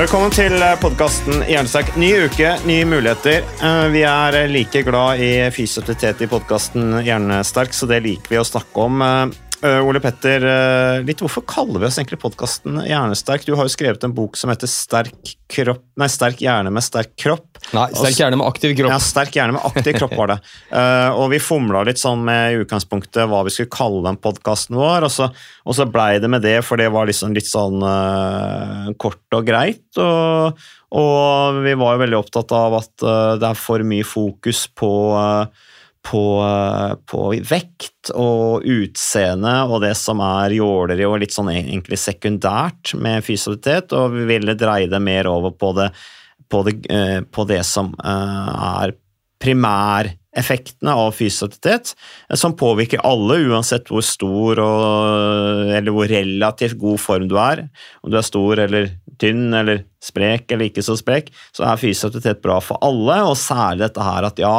Velkommen til podkasten Hjernesterk. Ny uke, nye muligheter. Eh, Vi er like glad i fysisk i podkasten Hjernesterk, så det liker vi å snakke om. Eh, Ole Petter, uh, litt hvorfor kaller vi oss egentlig podkasten Hjernesterk? Du har jo skrevet en bok som heter Sterk, kropp, nei, sterk hjerne med sterk kropp. Nei, sterk hjerne med aktiv kropp. Ja, sterk hjerne med aktiv kropp var det. Uh, og vi fomla litt sånn med i utgangspunktet hva vi skulle kalle den podkasten vår, og så, og så blei det med det, for det var liksom litt sånn kort og greit. Og, og vi var jo veldig opptatt av at det er for mye fokus på eh, på, eh, på vekt og utseende og det som er jåleri og litt sånn egentlig sekundært med fysioterapeut, og vi ville dreie det mer over på det, på det, eh, på det som eh, er primæreffektene av fysioterapeut, som påvirker alle, uansett hvor stor og, eller hvor relativt god form du er. Om du er stor eller tynn eller sprek eller ikke så sprek, så er fysioterapeut bra for alle, og særlig dette her at ja,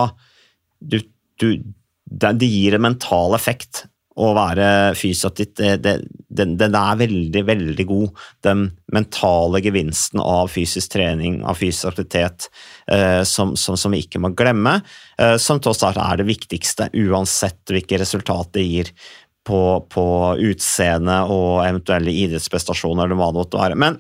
du, du, det, gir en mental effekt å være fysioterapeut. Det, den, den er veldig, veldig god. Den mentale gevinsten av fysisk trening, av fysisk aktivitet, eh, som, som, som vi ikke må glemme. Eh, som tross alt er det viktigste, uansett hvilke resultat det gir på, på utseende og eventuelle idrettsprestasjoner eller hva det måtte være. Men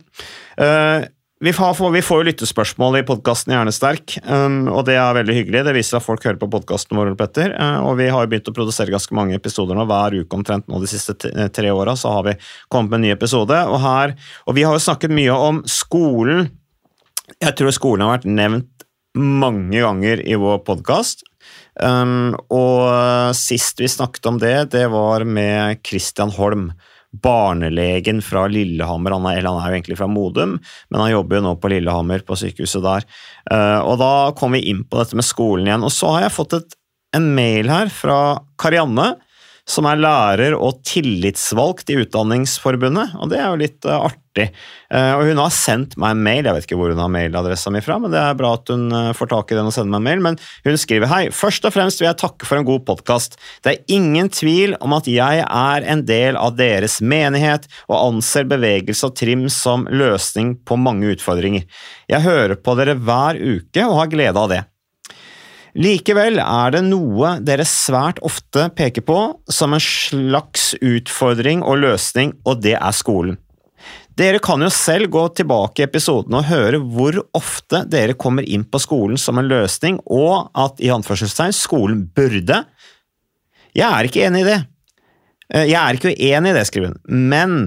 eh, vi får, vi får jo lyttespørsmål i podkasten Hjernesterk, um, og det er veldig hyggelig. Det viser at folk hører på podkasten vår, Petter. Uh, og vi har jo begynt å produsere ganske mange episoder nå, hver uke omtrent nå de siste tre åra. Så har vi kommet med en ny episode. Og, her, og vi har jo snakket mye om skolen. Jeg tror skolen har vært nevnt mange ganger i vår podkast. Um, og sist vi snakket om det, det var med Christian Holm barnelegen fra Lillehammer. Han er, han er, jo egentlig fra Modum, men han jobber jo nå på Lillehammer, på sykehuset der. Uh, og da kom vi inn på dette med skolen igjen. Og så har jeg fått et, en mail her fra Karianne, som er lærer og tillitsvalgt i Utdanningsforbundet, og det er jo litt uh, artig. Uh, og hun har sendt meg en mail, jeg vet ikke hvor hun har mailadressa mi fra, men det er bra at hun uh, får tak i den og sender meg en mail, men hun skriver hei, først og fremst vil jeg takke for en god podkast. Det er ingen tvil om at jeg er en del av deres menighet og anser bevegelse og trim som løsning på mange utfordringer. Jeg hører på dere hver uke og har glede av det. Likevel er det noe dere svært ofte peker på som en slags utfordring og løsning, og det er skolen. Dere kan jo selv gå tilbake i episoden og høre hvor ofte dere kommer inn på skolen som en løsning, og at i anførselstegn skolen burde. Jeg er ikke enig i det. Eh, Jeg er ikke uenig i det, skriver hun, men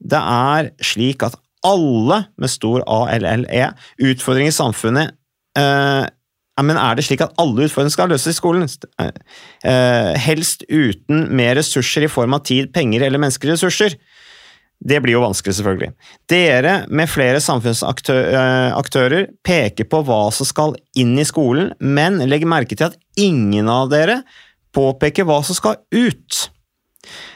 det er slik at alle med stor ALLE utfordringer i samfunnet eh, men er det slik at alle utfordringer skal løses i skolen? Eh, helst uten mer ressurser i form av tid, penger eller menneskelige ressurser? Det blir jo vanskelig, selvfølgelig. Dere med flere samfunnsaktører peker på hva som skal inn i skolen, men legg merke til at ingen av dere påpeker hva som skal ut.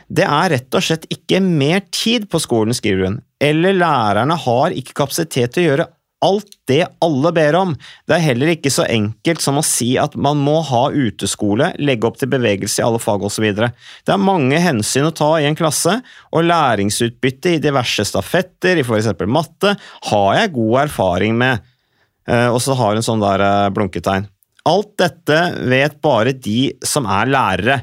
Det er rett og slett ikke mer tid på skolen, skriver hun, eller lærerne har ikke kapasitet til å gjøre alt det alle ber om. Det er heller ikke så enkelt som å si at man må ha uteskole, legge opp til bevegelse i alle fag osv. Det er mange hensyn å ta i en klasse, og læringsutbytte i diverse stafetter, i f.eks. matte, har jeg god erfaring med. Eh, Og så har hun sånn der eh, blunketegn. Alt dette vet bare de som er lærere.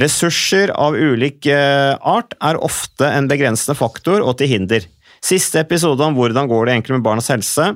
Ressurser av ulik eh, art er ofte en begrensende faktor og til hinder. Siste episode om hvordan går det egentlig med barnas helse,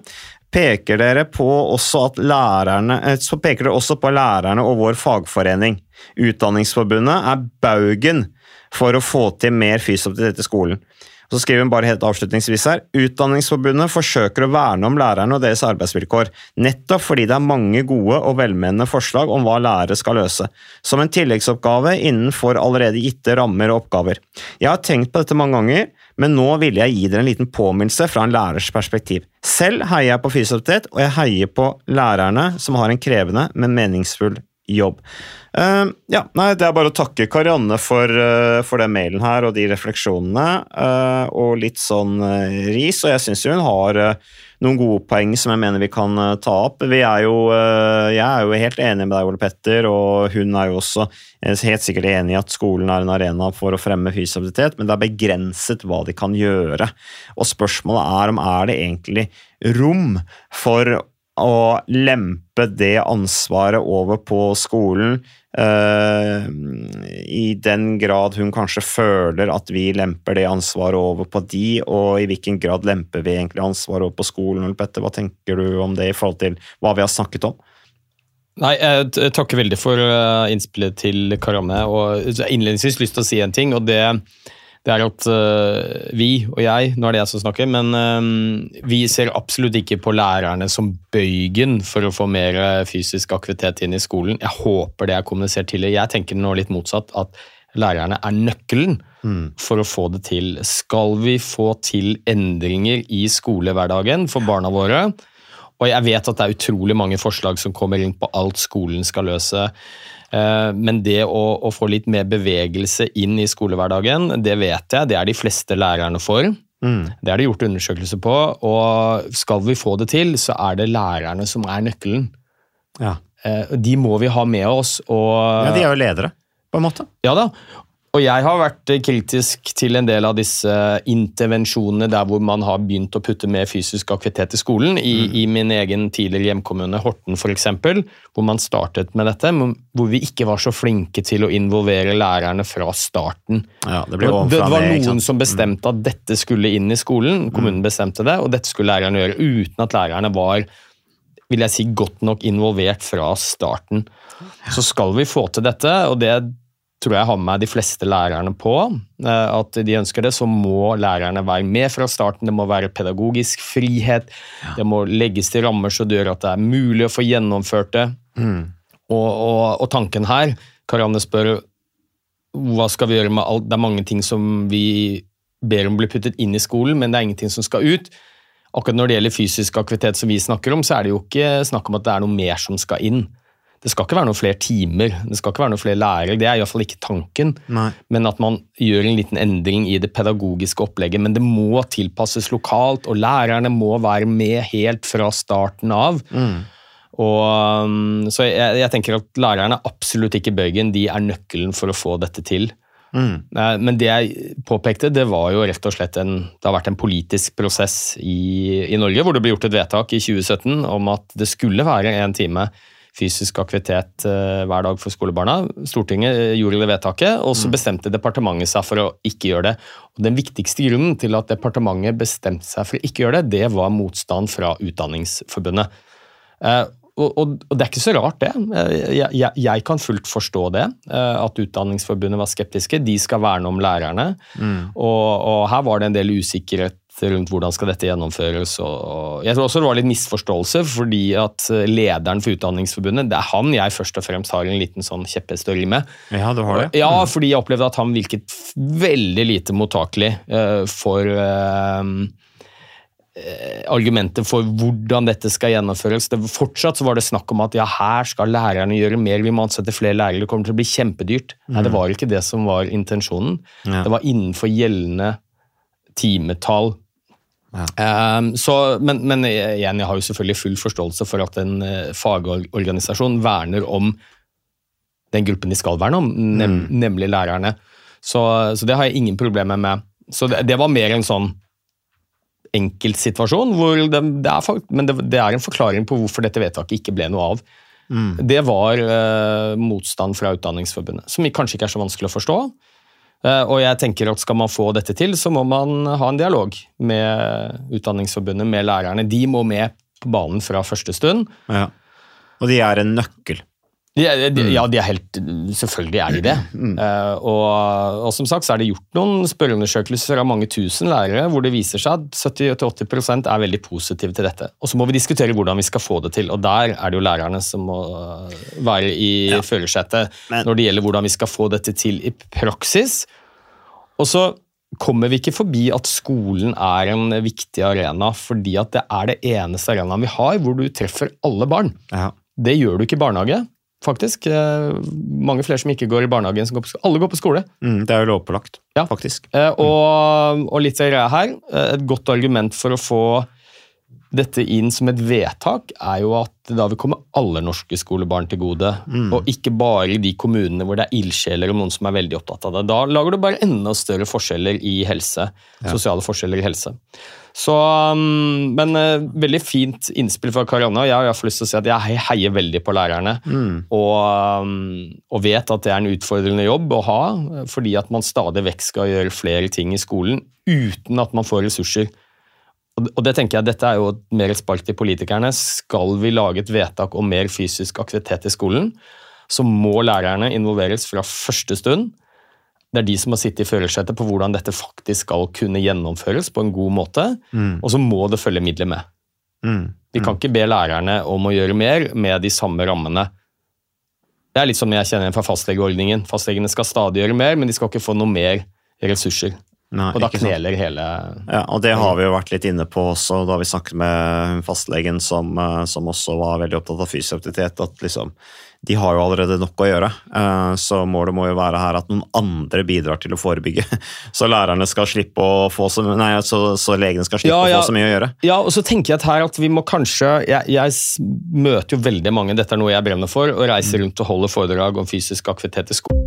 peker dere på også lærerne, eh, peker dere også på lærerne og vår fagforening. Utdanningsforbundet er baugen for å få til mer fysioterapi i skolen. Så skriver hun bare helt avslutningsvis her Utdanningsforbundet forsøker å verne om lærerne og deres arbeidsvilkår, nettopp fordi det er mange gode og velmenende forslag om hva lærere skal løse, som en tilleggsoppgave innenfor allerede gitte rammer og oppgaver. Jeg har tenkt på dette mange ganger, men nå ville jeg gi dere en liten påminnelse fra en lærers perspektiv. Selv heier jeg på fysisk og jeg heier på lærerne som har en krevende, men meningsfull jobb. Uh, ja, nei, Det er bare å takke Karianne for, uh, for den mailen her og de refleksjonene, uh, og litt sånn ris. Og jeg syns hun har noen gode poeng som jeg mener vi kan ta opp. Vi er jo, jeg er jo helt enig med deg, Ole Petter, og hun er jo også helt sikkert enig i at skolen er en arena for å fremme fysisk aktivitet, men det er begrenset hva de kan gjøre. Og spørsmålet er om er det egentlig rom for å lempe det ansvaret over på skolen uh, i den grad hun kanskje føler at vi lemper det ansvaret over på de, og i hvilken grad lemper vi egentlig ansvaret over på skolen? Petter, hva tenker du om det i forhold til hva vi har snakket om? Nei, Jeg takker veldig for eh, innspillet til Karianne. og Innledningsvis lyst til å si en ting. og det det er at uh, vi og jeg, nå er det jeg som snakker, men uh, vi ser absolutt ikke på lærerne som bøygen for å få mer fysisk aktivitet inn i skolen. Jeg håper det er kommunisert tidligere. Jeg tenker nå litt motsatt, at lærerne er nøkkelen mm. for å få det til. Skal vi få til endringer i skolehverdagen for barna våre, og jeg vet at det er utrolig mange forslag som kommer inn på alt skolen skal løse, Eh, men det å, å, få litt mer bevegelse inn i skolehverdagen, det vet jeg, det er de fleste lærerne for. Mm. Det er det gjort undersøkelser på, og skal vi få det til, så er det lærerne som er nøkkelen. Ja. Eh, de må vi ha med oss. Og, ja, De er jo ledere, på en måte. Ja da, og jeg har vært kritisk til en del av disse intervensjonene der hvor man har begynt å putte mer fysisk aktivitet i skolen. I, mm. i min egen tidligere hjemkommune, Horten f.eks., hvor man startet med dette. Hvor vi ikke var så flinke til å involvere lærerne fra starten. Ja, det, det, det, var noen som bestemte at dette skulle inn i skolen. Kommunen mm. bestemte det, og dette skulle lærerne gjøre uten at lærerne var vil jeg si, godt nok involvert fra starten. Så skal vi få til dette, og det tror jeg har med de fleste lærerne på. Eh, at de ønsker det, så må lærerne være med fra starten. Det må være pedagogisk frihet. Ja. Det må legges til rammer så det gjør at det er mulig å få gjennomført det. Mm. Og, og, og, tanken her Karianne spør hva skal vi gjøre med alt Det er mange ting som vi ber om blir puttet inn i skolen, men det er ingenting som skal ut. Akkurat når det gjelder fysisk aktivitet, som vi snakker om, så er det jo ikke snakk om at det er noe mer som skal inn. Det skal ikke være noen flere timer, det skal ikke være noen flere lærere. Det er iallfall ikke tanken. Nei. Men at man gjør en liten endring i det pedagogiske opplegget. Men det må tilpasses lokalt, og lærerne må være med helt fra starten av. Mm. Og, um, så jeg, jeg, tenker at lærerne er absolutt ikke bøygen, de er nøkkelen for å få dette til. Mm. Men det jeg påpekte, det var jo rett og slett en, det har vært en politisk prosess i, i Norge, hvor det ble gjort et vedtak i 2017 om at det skulle være en time fysisk aktivitet eh, hver dag for skolebarna. Stortinget eh, gjorde det vedtaket, og så mm. bestemte departementet seg for å ikke gjøre det. Og Den viktigste grunnen til at departementet bestemte seg for å ikke gjøre det, det var motstand fra Utdanningsforbundet. Eh, og, det er ikke så rart, det. Jeg, kan fullt forstå det. At Utdanningsforbundet var skeptiske. De skal verne om lærerne. Mm. Og, og, her var det en del usikkerhet rundt hvordan skal dette gjennomføres. Og jeg tror også det var litt misforståelse, fordi at eh, lederen for Utdanningsforbundet det er han jeg først og fremst har en liten sånn kjepphest å ri med. Ja, du har det? Ja, mm. fordi jeg opplevde at han virket veldig lite mottakelig uh, for uh, argumenter for hvordan dette skal gjennomføres. Det, fortsatt så var det snakk om at ja, her skal lærerne gjøre mer, vi må ansette flere lærere, det kommer til å bli kjempedyrt. Mm. Nei, det var ikke det som var intensjonen. Ja. Det var innenfor gjeldende timetall ja. Um, så, men, men, igjen, jeg har jo selvfølgelig full forståelse for at en uh, fagorganisasjon verner om den gruppen de skal verne om, nem, mm. nemlig lærerne. Så, så, det har jeg ingen problemer med. Så det, det var mer en sånn enkeltsituasjon, hvor det, det er, men det, det, er en forklaring på hvorfor dette vedtaket ikke ble noe av. Det var uh, motstand fra Utdanningsforbundet, som kanskje ikke er så vanskelig å forstå. Eh, og jeg tenker at Skal man få dette til, så må man ha en dialog med Utdanningsforbundet, med lærerne. De må med på banen fra første stund. Ja. Og de er en nøkkel. De, de, ja, de er helt Selvfølgelig er de det. Eh, og, og som sagt så er det gjort noen spørreundersøkelser av mange tusen lærere hvor det viser seg at 70-80% er veldig positive til dette. Og så må vi diskutere hvordan vi skal få det til, og der er det jo lærerne som må eh, være i førersetet når det gjelder hvordan vi skal få dette til i praksis. Og så kommer vi ikke forbi at skolen er en viktig arena, fordi at det er det eneste arenaen vi har hvor du treffer alle barn. Ja. Det gjør du ikke i barnehage, faktisk. Eh, mange flere som ikke går i barnehage enn som går på skole. Alle går på skole. Mm, det er jo lovpålagt, Ja. faktisk. Mm. og, og litt av greia her, eh, et godt argument for å få dette inn som et vedtak, er jo at det da vil komme alle norske skolebarn til gode, og ikke bare i de kommunene hvor det er ildsjeler og noen som er veldig opptatt av det. Da lager du bare enda større forskjeller i helse, sosiale forskjeller i helse. Så, um, men eh, veldig fint innspill fra Karianne, og jeg har lyst til å si at jeg heier veldig på lærerne, og, um, og vet at det er en utfordrende jobb å ha, fordi at man stadig vekk skal gjøre flere ting i skolen uten at man får ressurser. Og det tenker jeg, Dette er jo mer et spark til politikerne. Skal vi lage et vedtak om mer fysisk aktivitet i skolen, så må lærerne involveres fra første stund. Det er de som må sitte i førersetet på hvordan dette faktisk skal kunne gjennomføres på en god måte. Og så må det følge midler med. Mm. Vi kan ikke be lærerne om å gjøre mer med de samme rammene. Det er litt som jeg kjenner igjen fra fastlegeordningen. Fastlegene skal stadig gjøre mer, men de skal ikke få noe mer ressurser. Nei, Og da kneler hele Ja, og det har vi jo vært litt inne på også da vi snakket med fastlegen som, eh, som også var veldig opptatt av fysisk aktivitet. At liksom, de har jo allerede nok å gjøre, eh, så målet må jo være her at noen andre bidrar til å forebygge. Så lærerne skal slippe å få så, nei, så, så legene skal slippe Ja, ja. å få så mye å gjøre. Ja, og så tenker jeg at her at vi må kanskje Jeg, jeg møter jo veldig mange, dette er noe jeg brenner for, og reiser rundt og holder foredrag om fysisk aktivitet i skolen.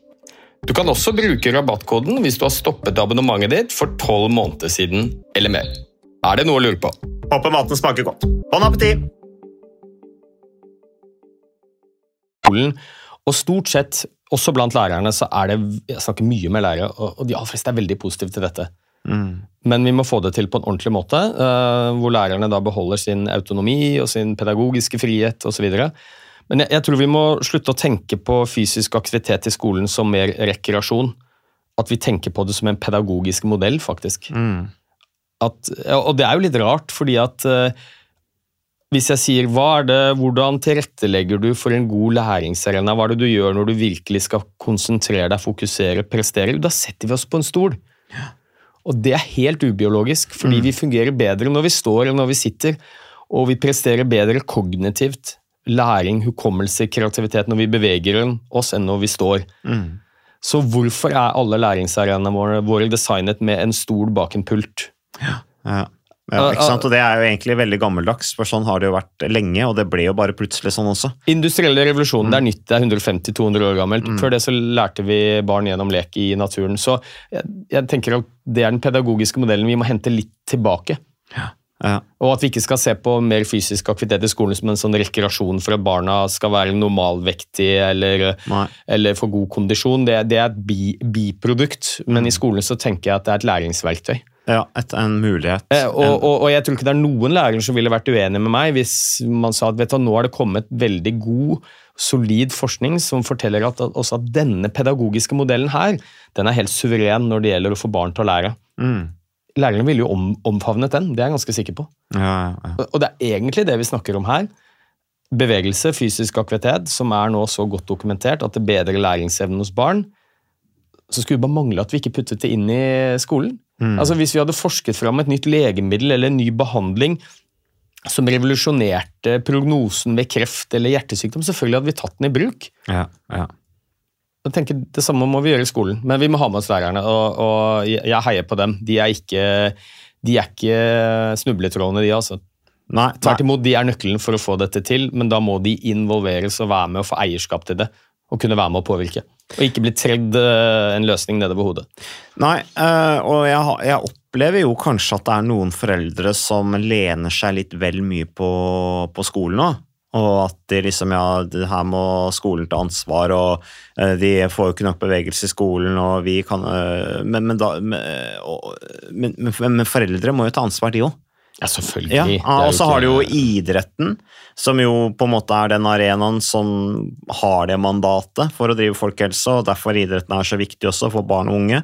Du kan også bruke rabattkoden hvis du har stoppet abonnementet ditt for tolv måneder siden eller mer. Er det noe å lure på? Håper maten smaker godt. Bon appétit! Og stort sett, også blant lærerne, så er det Jeg snakker mye med lærere, og og de aller fleste er veldig positive til dette. Men vi må få det til på en ordentlig måte, eh, hvor lærerne da beholder sin autonomi og sin pedagogiske frihet osv. Men jeg, jeg tror vi må slutte å tenke på fysisk aktivitet i skolen som mer rekreasjon. At vi tenker på det som en pedagogisk modell, faktisk. At, og det er jo litt rart, fordi at eh, hvis jeg sier hva er det, hvordan tilrettelegger du for en god læringsarena, hva er det du gjør når du virkelig skal konsentrere deg, fokusere, prestere, da setter vi oss på en stol. Og det er helt ubiologisk, fordi vi fungerer bedre når vi står enn når vi sitter, og vi presterer bedre kognitivt, læring, hukommelse, kreativitet når vi beveger oss enn når vi står. Så hvorfor er alle læringsarenaene våre, våre designet med en stol bak en pult? Ja. ja, ikke sant? Og det er jo egentlig veldig gammeldags, for sånn har det jo vært lenge, og det ble jo bare plutselig sånn også. Industrielle revolusjonen, det er nytt, det er 150-200 år gammelt. Før det så lærte vi barn gjennom lek i naturen. Så jeg, jeg tenker at det er den pedagogiske modellen vi må hente litt tilbake. Ja. Og at vi ikke skal se på mer fysisk aktivitet i skolen som en sånn rekreasjon for at barna skal være normalvektige eller, eller få god kondisjon. Det, det er et bi, biprodukt, men i skolen så tenker jeg at det er et læringsverktøy. Ja, et, en mulighet. Eh, Og, og, og jeg tror ikke det er noen lærere som ville vært uenige med meg hvis man sa at vet du, nå har det kommet veldig god, solid forskning som forteller at, at også at denne pedagogiske modellen her, den er helt suveren når det gjelder å få barn til å lære. Mm. Lærerne ville jo om, omfavnet den, det er jeg ganske sikker på. Ja, ja. Og- Og det er egentlig det vi snakker om her. Bevegelse, fysisk aktivitet, som er nå så godt dokumentert at det bedrer læringsevnen hos barn. Så skulle det bare mangle at vi ikke puttet det inn i skolen. Altså Hvis vi hadde forsket fram et nytt legemiddel eller en ny behandling som revolusjonerte prognosen ved kreft eller hjertesykdom, selvfølgelig hadde vi tatt den i bruk. ja, ja. Jeg tenker Det samme må vi gjøre i skolen, men vi må ha med oss lærerne. Og, og jeg heier på dem. De er ikke, de er ikke snubletrådene, de. altså. Nei, Tvert imot, de er nøkkelen for å få dette til, men da må de involveres og være med og få eierskap til det. Og kunne være med å påvirke. Og ikke bli tredd eh, en løsning nedover hodet. Nei, eh, og jeg, jeg opplever jo kanskje at det er noen foreldre som lener seg litt vel mye på, på skolen nå. Og at de liksom, ja, her må skolen ta ansvar, og eh, de får jo ikke nok bevegelse i skolen, og vi kan øh, Men, men, da, men, og, men, men, foreldre må jo ta ansvar, de òg. Ja, selvfølgelig. Ja, og så ikke- har du jo idretten, som jo på en måte er den arenaen som har det mandatet for å drive folkehelse, og derfor idretten er så viktig også for barn og unge, eh,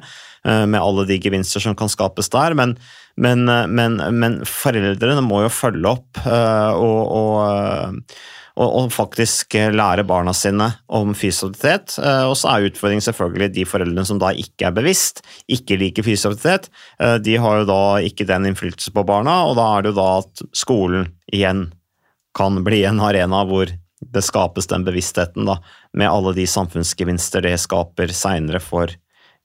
med alle de gevinster som kan skapes der. Men, men, eh, men, men foreldrene må jo følge opp eh, og, og, eh, og, faktisk eh, lære barna sine om fysioaktivitet. Eh, Og så er utfordringen selvfølgelig de foreldrene som da ikke er bevisst, ikke liker fysioaktivitet. eh, De har jo da ikke den innflytelse på barna, og da er det jo da at skolen igjen kan bli en arena hvor det skapes den bevisstheten, da, med alle de samfunnsgevinster det skaper seinere for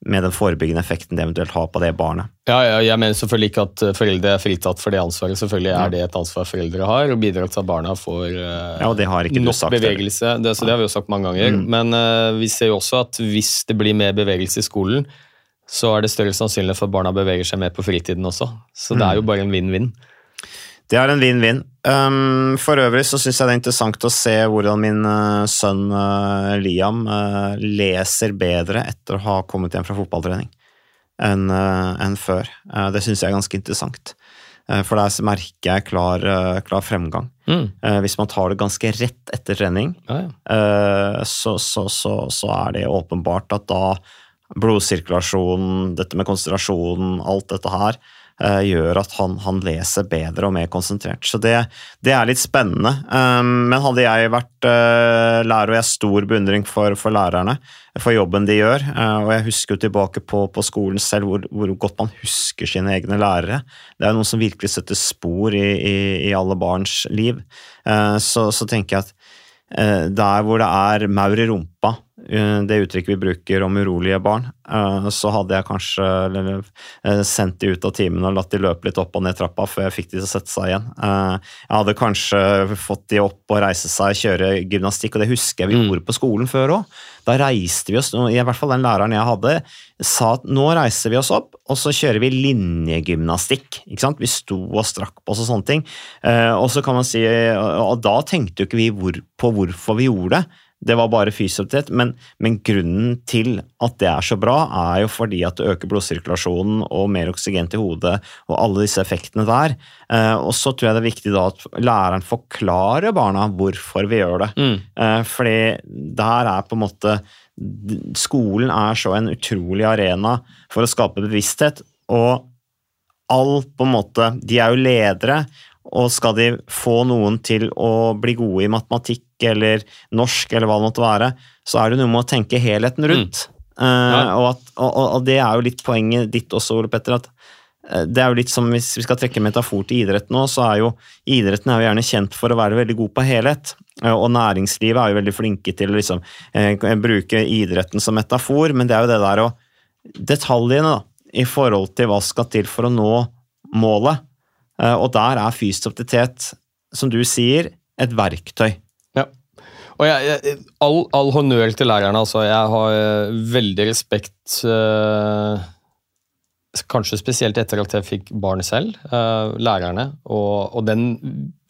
med den forebyggende effekten det eventuelt har på det barnet. Ja, ja, jeg mener selvfølgelig ikke at eh, foreldre er fritatt for det ansvaret. Selvfølgelig er det et ansvar foreldre har, og bidra til at barna får eh, Ja, og det har ikke du nok sagt, bevegelse. Det, så det har vi jo sagt mange ganger. Men uh, vi ser jo også at hvis det blir mer bevegelse i skolen, så er det større sannsynlighet for at barna beveger seg mer på fritiden også. Så det er jo bare en vinn-vinn. Det er en vinn-vinn. Um, for øvrig så syns jeg det er interessant å se hvordan min uh, sønn uh, Liam uh, leser bedre etter å ha kommet hjem fra fotballtrening enn enn før. Det syns jeg er ganske interessant. For der merker jeg klar, klar fremgang. Mm. Hvis man tar det ganske rett etter trening, Ja, ja. så, så, så, så er det åpenbart at da blodsirkulasjonen, dette med konsentrasjonen, alt dette her, gjør at han, han leser bedre og mer konsentrert. Så det, det er litt spennende. Um, men hadde jeg vært uh, lærer, og jeg har stor beundring for, for lærerne, for jobben de gjør, uh, og jeg husker jo tilbake på, på skolen selv hvor, hvor, godt man husker sine egne lærere. Det er noe som virkelig setter spor i, i, i alle barns liv. Så, så tenker jeg at der hvor det er maur i rumpa, Eh, det uttrykket vi bruker om urolige barn, eh, så hadde jeg kanskje eh, sendt de ut av timen og latt de løpe litt opp og ned trappa før jeg fikk de til å sette seg igjen. Jeg hadde kanskje fått de opp og reise seg, kjøre gymnastikk, og det husker jeg vi mm. gjorde på skolen før òg. Da reiste vi oss, i hvert fall den læreren jeg hadde, sa at nå reiser vi oss opp, og så kjører vi linjegymnastikk. ikke sant? Vi sto og strakk på oss og sånne ting. Og så kan man si, og da tenkte jo ikke vi på hvorfor vi gjorde det det var bare fysioaktivitet, men, men, grunnen til at det er så bra, er jo fordi at det øker blodsirkulasjonen og mer oksygen til hodet og alle disse effektene der. Eh, og så tror jeg det er viktig da at læreren forklarer barna hvorfor vi gjør det. Mm. Eh, fordi der er på en måte Skolen er så en utrolig arena for å skape bevissthet, og all på en måte De er jo ledere, og skal de få noen til å bli gode i matematikk eller norsk, eller hva det måtte være, så er det noe med å tenke helheten rundt. Mm. Uh, ja. og, at, og, og, det er jo litt poenget ditt også, Ole Petter. at uh, det er jo litt som Hvis vi skal trekke metafor til idrett nå, så er jo idretten er jo gjerne kjent for å være veldig god på helhet. Uh, og næringslivet er jo veldig flinke til å liksom, bruke idretten som metafor, men det er jo det der å Detaljene da, i forhold til hva skal til for å nå målet Eh, og der er fysisk aktivitet, som du sier, et verktøy. Ja. Og jeg, jeg, all, all, honnør til lærerne. Altså. Jeg har eh, veldig respekt uh, Kanskje spesielt etter at jeg fikk barn selv. Uh, lærerne. Og, og, den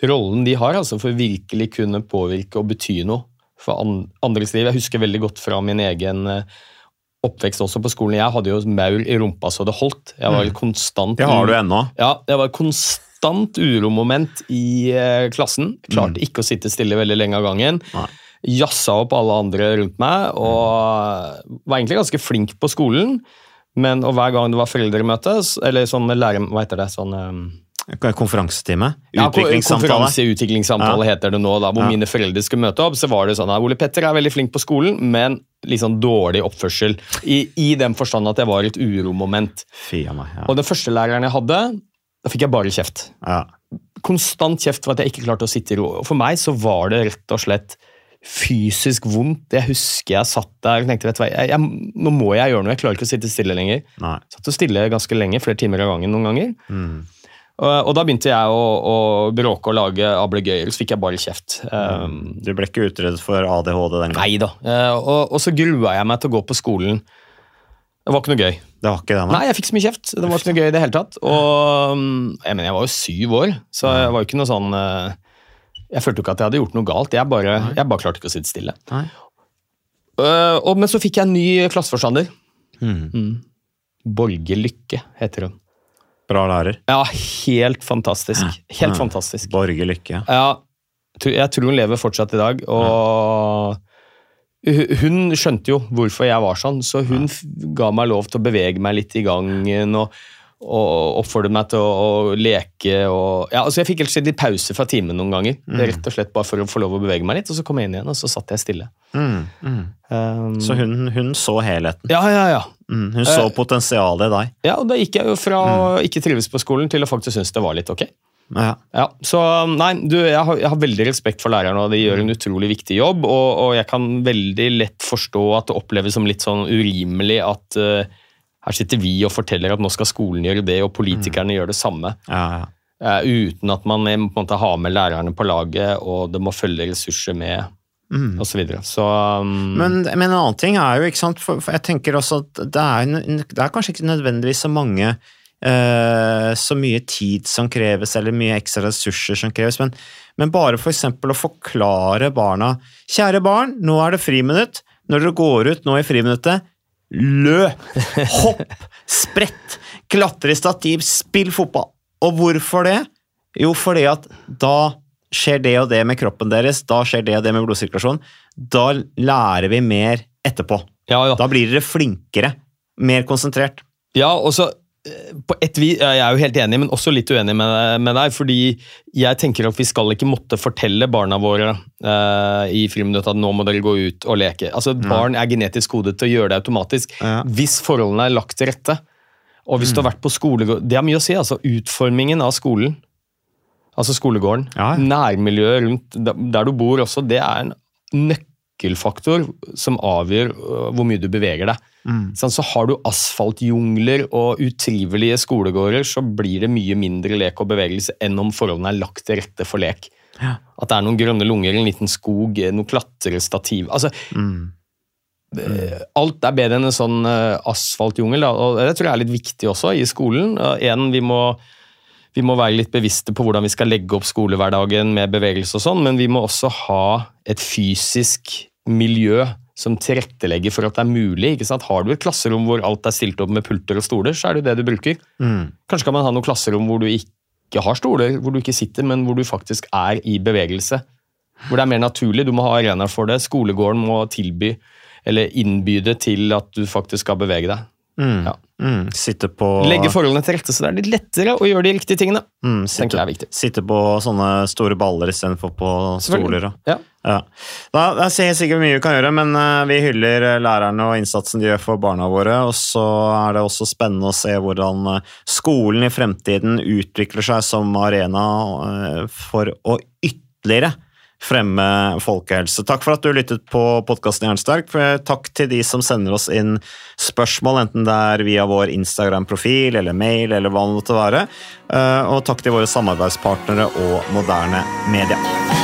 rollen de har altså, for virkelig kunne påvirke og bety noe for an, andres liv. Jeg husker veldig godt fra min egen uh, oppvekst også på skolen. Jeg hadde jo maur i rumpa så det holdt. Jeg var mm. konstant Det har du ennå. Ja, jeg var konstant uromoment i eh, klassen. Klarte mm. ikke å sitte stille veldig lenge av gangen. Nei. Jassa opp alle andre rundt meg og var egentlig ganske flink på skolen. Men hver gang det var foreldremøte, eller sånn lærer... Hva heter det? sånn... Um, Konferansetime? Utviklingssamtale? Ja, konferanse, utviklingssamtale ja. heter det nå, da, hvor ja. mine foreldre skulle møte opp. Så var det sånn at Ole Petter er veldig flink på skolen, men liksom dårlig oppførsel. I, i den forstand at jeg var et uromoment. Meg, ja. Og den første læreren jeg hadde, da fikk jeg bare kjeft. Ja. Konstant kjeft for at jeg ikke klarte å sitte i ro. Og For meg så var det rett og slett fysisk vondt. Jeg husker jeg satt der og tenkte vet du hva, jeg, jeg, nå må jeg gjøre noe, jeg klarer ikke å sitte stille lenger. Nei. Satt og stille ganske lenge, flere timer av gangen noen ganger. Mm. Og, da begynte jeg å, å bråke og lage ablegøyer, så fikk jeg bare kjeft. Um, du ble ikke utredet for ADHD den gangen? Nei da. Uh, og, og, så grua jeg meg til å gå på skolen. Det var ikke noe gøy. Det var ikke det, nei? jeg fikk så mye kjeft. Det var ikke noe gøy i det hele tatt. Og um, jeg, mener, jeg var jo syv år, så jeg var jo ikke noe sånn uh, Jeg følte jo ikke at jeg hadde gjort noe galt. Jeg bare, jeg bare klarte ikke å sitte stille. Uh, og, men så fikk jeg en ny klasseforstander. Mm. Mm. Borge Lykke heter hun. Bra lærer. Ja, helt fantastisk. Helt ja. fantastisk. Borge Lykke. Ja, jeg tror hun lever fortsatt i dag. og hun skjønte jo hvorfor jeg var sånn, så hun ga meg lov til å bevege meg litt i gangen. og, og oppfordret meg til å, å leke. Og, ja, altså jeg fikk helt litt pause fra timen noen ganger. Mm. Rett og slett bare for å få lov å bevege meg litt, og så kom jeg inn igjen, og så satt jeg stille. Mm, mm. Um, så hun, hun, så helheten? Ja, ja, ja. Mm, hun så uh, potensialet i deg? Ja, og da gikk jeg jo fra å mm. ikke trives på skolen til å faktisk synes det var litt ok. Ja. ja. så nei, du, jeg har, jeg har, veldig respekt for lærerne, og de gjør en utrolig viktig jobb. Og, og, jeg kan veldig lett forstå at det oppleves som litt sånn urimelig at uh, her sitter vi og forteller at nå skal skolen gjøre det, og politikerne mm. gjør det samme. Ja, ja. Uh, uten at man på en måte har med lærerne på laget, og det må følge ressurser med mm. Og Så, videre. så um, men, men, en annen ting er jo, ikke sant, for, for jeg tenker også at det er, det er kanskje ikke nødvendigvis så mange uh, så mye tid som kreves, eller mye ekstra ressurser som kreves, men, men bare for eksempel å forklare barna Kjære barn, nå er det friminutt. Når dere går ut nå i friminuttet, løp, hopp, sprett, klatre i stativ, spill fotball. Og hvorfor det? Jo, fordi at da skjer det og det med kroppen deres, da skjer det og det med blodsirkulasjonen. Da lærer vi mer etterpå. Ja, ja. Da blir dere flinkere. Mer konsentrert. Ja, og så på et vis, Jeg er jo helt enig, men også litt uenig med, med deg. fordi jeg tenker at vi skal ikke måtte fortelle barna våre uh, i friminuttet at nå må dere gå ut og leke. Altså, Barn er genetisk kodet til å gjøre det automatisk. Ja. Hvis forholdene er lagt til rette. Og hvis du har vært på skole, Det har mye å si. altså Utformingen av skolen. Altså skolegården. Ja. Nærmiljøet rundt der du bor også. Det er en nøkkelfaktor som avgjør øh, hvor mye du beveger deg. Mm. så har du asfaltjungler og utrivelige skolegårder, så blir det mye mindre lek og bevegelse enn om forholdene er lagt til rette for lek. At det er noen grønne lunger, en liten skog, noe klatrestativ altså, mm. Alt er bedre enn en sånn eh, asfaltjungel, og det tror jeg er litt viktig også i skolen. Eh, En, vi må vi må være litt bevisste på hvordan vi skal legge opp skolehverdagen med bevegelse og sånn, men vi må også ha et fysisk miljø som tilrettelegger for at det er mulig. ikke sant? Har du et klasserom hvor alt er stilt opp med pulter og stoler, så er det jo det du bruker. Kanskje kan man ha noen klasserom hvor du ikke har stoler, hvor du ikke sitter, men hvor du faktisk er i bevegelse. Hvor det er mer naturlig. Du må ha arenaer for det. Skolegården må tilby eller innbyde til at du faktisk skal bevege deg. Ja. Mm, sitte på Legge forholdene til rette så det er litt lettere å gjøre de riktige tingene. mm, tenker sitte, jeg er viktig. sitte på sånne store baller istedenfor på stoler. Ja. Ja. Da, det er sikkert mye vi kan gjøre, men eh, vi hyller eh, lærerne og innsatsen de gjør for barna våre. Og så er det også spennende å se hvordan eh, skolen i fremtiden utvikler seg som arena for å ytterligere fremme folkehelse. Takk for at du lyttet på podkasten Jernsterk. Takk til de som sender oss inn spørsmål, enten det er via vår Instagram-profil eller mail eller hva det måtte være. Eh, Og takk til våre samarbeidspartnere og moderne media.